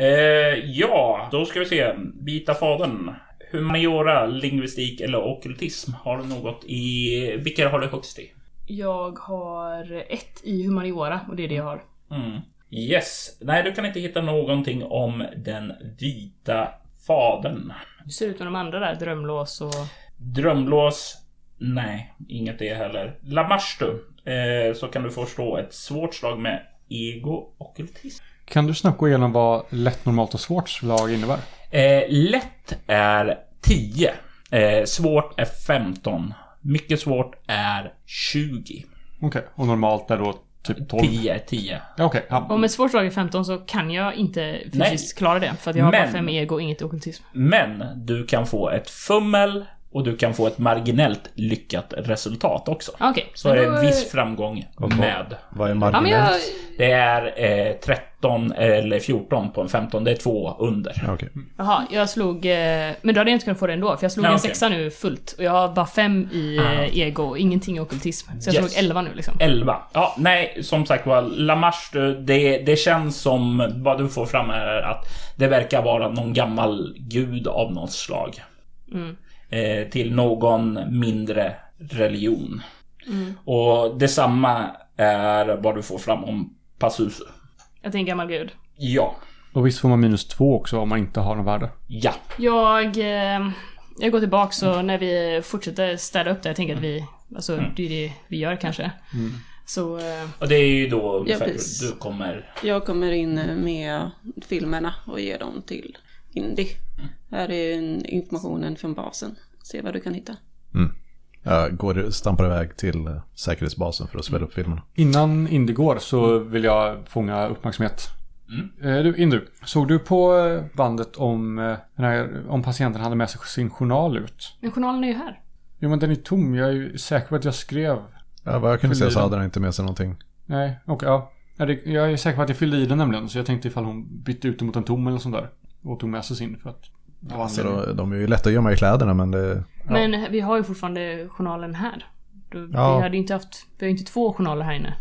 Eh, ja, då ska vi se. Bita fadern. Humaniora, lingvistik eller okkultism. Har du något i... Vilka har du högst i? jag har ett i humaniora och det är det jag har. Mm. Yes. Nej, du kan inte hitta någonting om den vita fadern. Hur ser det ut med de andra där? Drömlås och... Drömlås? Nej, inget det heller. Lamashtu. Eh, så kan du förstå ett svårt slag med ego okkultism. Kan du snabbt gå igenom vad lätt, normalt och svårt slag innebär? Eh, lätt är 10. Eh, svårt är 15. Mycket svårt är 20. Okej, och normalt är då typ 12? 10 är 10. Ja, Okej, ja. Om ett svårt slag är 15 så kan jag inte fysiskt Nej. klara det. För att jag har bara Men- fem ego och inget okultism. Men du kan få ett fummel och du kan få ett marginellt lyckat resultat också. Okej. Så men är det viss framgång med. Vad är Ja marginellt? jag... Det är eh, 13 eller 14 på en 15. Det är två under. Ja, okej. Jaha, jag slog... Eh, men då hade jag inte kunnat få det ändå. För jag slog Ja, en okej. sexa nu fullt. Och jag har bara fem i Ah. eh, ego och ingenting i okultism. Så jag Yes. slog 11 nu liksom. 11. Ja, nej, som sagt var, Lamarche, det, det känns som vad du får fram är att det verkar vara någon gammal gud av något slag. Mm. Eh, till någon mindre religion. Mm. Och detsamma är vad du får fram om Pazuzu. Att det är en gammal gud. Ja. Och visst får man minus två också om man inte har någon värde? Ja. Jag... Eh, jag går tillbaks och när vi fortsätter städa upp det, jag tänker att vi... Alltså Mm. det är det vi gör kanske. Så... Eh, Och det är ju då precis. du kommer... Jag kommer in med filmerna och ger dem till Indy. Här är en informationen från basen. Se vad du kan hitta. Jag går, stampar iväg till eh, säkerhetsbasen för att spela upp filmerna. Innan Indy går så vill jag fånga uppmärksamhet. Mm. Eh, Du, Indy, såg du på eh, bandet om, om patienten hade med sig sin journal ut? men journalen är ju här. Jo men den är tom, jag är ju säker på att jag skrev. Ja, vad jag kunde se så hade den inte med sig någonting. Nej, okej, ja. Jag är säker på att jag fyllde i den nämligen, så jag tänkte ifall hon bytte ut den mot en tom eller sånt där. Och tog med sig sin för att... av Alltså, de, de är ju lätta att gömma i kläderna men det... Men vi har ju fortfarande journalen här. Då, Ja. Vi hade inte haft... Vi har inte två journaler här inne.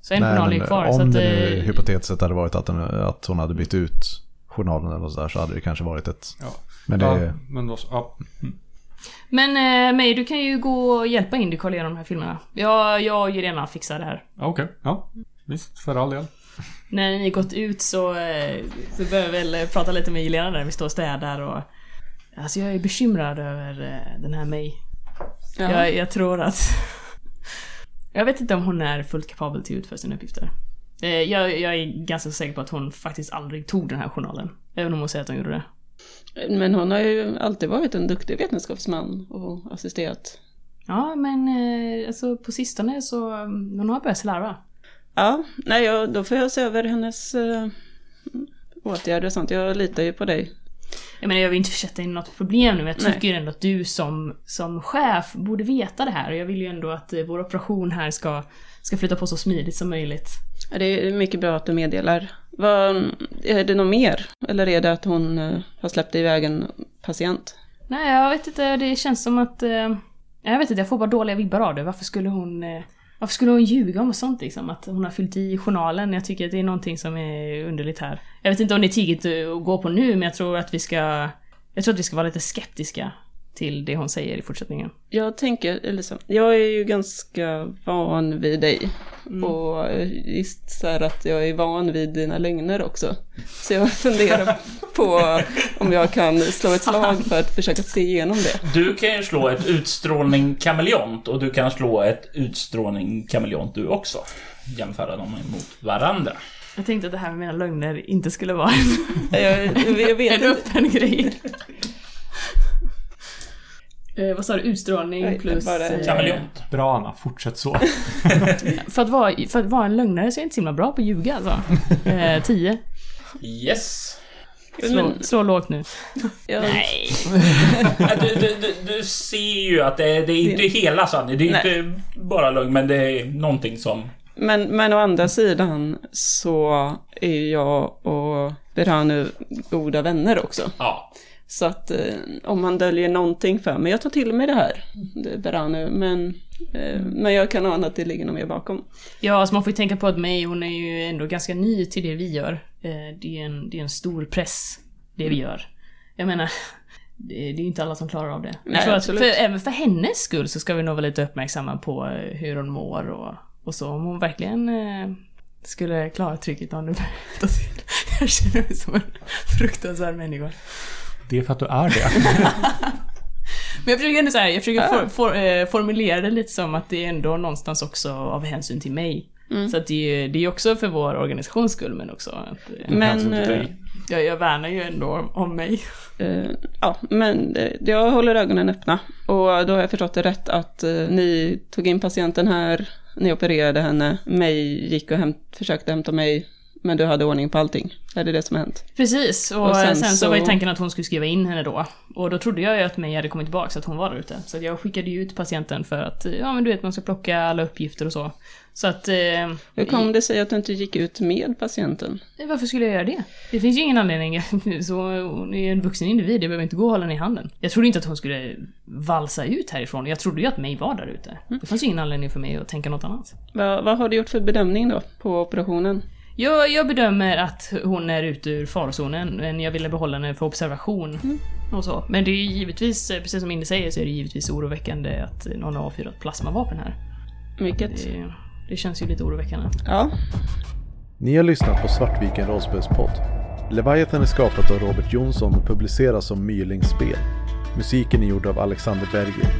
Så en Nej, journal är kvar. om så att, det nu eh, hypotetiskt hade varit att, den, att hon hade bytt ut journalen eller sådär så hade det kanske varit ett... Ja. Men det Ja, men då så, ja. Men eh, mig, du kan ju gå och hjälpa Indy kolla igenom de här filmerna. Jag, jag och Jelena fixar det här. Ja, Okej, ja. Visst, för all del. När ni gått ut så, eh, så börjar vi väl prata lite med Jelena där vi står och städar och... Alltså jag är bekymrad över eh, den här mig. Ja. Jag, jag tror att... <laughs> jag vet inte om hon är fullt kapabel till att utföra sina uppgifter. Eh, jag, jag är ganska säker på att hon faktiskt aldrig tog den här journalen. Även om hon säger att hon gjorde det. Men hon har ju alltid varit en duktig vetenskapsman och assisterat. Ja, men alltså på sistone så... Hon har börjat slarva. Ja, nej, jag, då får jag se över hennes eh, åtgärder och sånt. Jag litar ju på dig. Jag menar jag vill inte försätta in något problem nu, men jag tycker ju ändå att du som, som chef borde veta det här. Och jag vill ju ändå att eh, vår operation här ska, ska flytta på så smidigt som möjligt. Ja, Det är mycket bra att du meddelar. Vad, är det något mer? Eller är det att hon eh, har släppt iväg en patient? Nej, jag vet inte, det känns som att... Eh, jag vet inte, jag får bara dåliga vibbar av det. Varför skulle hon... Varför skulle hon ljuga om sånt liksom? Att hon har fyllt i journalen. Jag tycker att det är någonting som är underligt här. Jag vet inte om det är tidigt att gå på nu, men jag tror att vi ska... Jag tror att vi ska vara lite skeptiska till det hon säger i fortsättningen. Jag tänker, eller så, jag är ju ganska van vid dig. Och gissar att jag är van vid dina lögner också. Så jag funderar på om jag kan slå ett slag för att försöka se igenom det. Du kan ju slå ett utstrålning kameleont och du kan slå ett utstrålning kameleont du också. Jämföra dem mot varandra. Jag tänkte att det här med mina lögner inte skulle vara Jag, jag vet en öppen grej. Eh, vad sa du? Utstrålning Nej, plus... bara- eh. Bra Anna, fortsätt så. <laughs> för, att vara, för att vara en lögnare så är jag inte så himla bra på att ljuga alltså. <laughs> Eh, tio. Yes. Slå, slå lågt nu. <laughs> Jag, Nej. Du, du, du, du ser ju att det, det är inte hela sanningen. Det är Nej. inte bara lögn, men det är någonting som... Men, men å andra sidan så är jag och Berhanu goda vänner också. Ja. Så att eh, om man döljer någonting för mig, jag tar till mig det här, det är Berhanu, men, eh, men jag kan ana att det ligger något mer bakom. Ja, alltså man får ju tänka på att May, hon är ju ändå ganska ny till det vi gör. Eh, det, är en, det är en stor press, det vi gör. Jag menar, det, det är ju inte alla som klarar av det. Jag Nej, tror att för, även för hennes skull så ska vi nog vara lite uppmärksamma på eh, hur hon mår och, och så. Om hon verkligen eh, skulle klara trycket om det. <laughs> Jag känner mig som en fruktansvärd människa. Det är för att du är det. <laughs> Men jag försöker ändå så här, jag försöker for, for, eh, formulera det lite som att det är ändå någonstans också av hänsyn till mig. Så att det är det är också för vår organisations skull men också att eh, Men, eh, jag, jag värnar ju ändå om mig. eh, ja, men eh, jag håller ögonen öppna. Och då har jag förstått det rätt att eh, ni tog in patienten här, ni opererade henne, mig gick och hämt, försökte hämta mig, men du hade ordning på allting. Är det det som har hänt? Precis, och, Och sen, sen så... så- var ju tanken att hon skulle skriva in henne då. Och då trodde jag ju att mig hade kommit tillbaka så att hon var där ute. Så jag skickade ju ut patienten för att, ja men du vet man ska plocka alla uppgifter och så. Så att... Eh, Hur kom det sig att du inte gick ut med patienten? Varför skulle jag göra det? Det finns ju ingen anledning. <laughs> Så hon är en vuxen individ, jag behöver inte gå och hålla henne i handen. Jag trodde inte att hon skulle valsa ut härifrån. Jag trodde ju att mig var där ute. Det fanns ju ingen anledning för mig att tänka något annat. Vad, vad har du gjort för bedömning då på operationen? Jag, jag bedömer att hon är ute ur farozonen, men jag ville behålla henne för observation. Och så. Men det är givetvis, eh, precis som Indy säger, så är det givetvis oroväckande att någon har avfyrat plasmavapen här. Vilket? Det, det känns ju lite oroväckande. Ja, Ni har lyssnat på Svartviken rollspelspodd. Leviathan är skapat av Robert Jonsson och publiceras som Mylings spel. Musiken är gjord av Alexander Berger.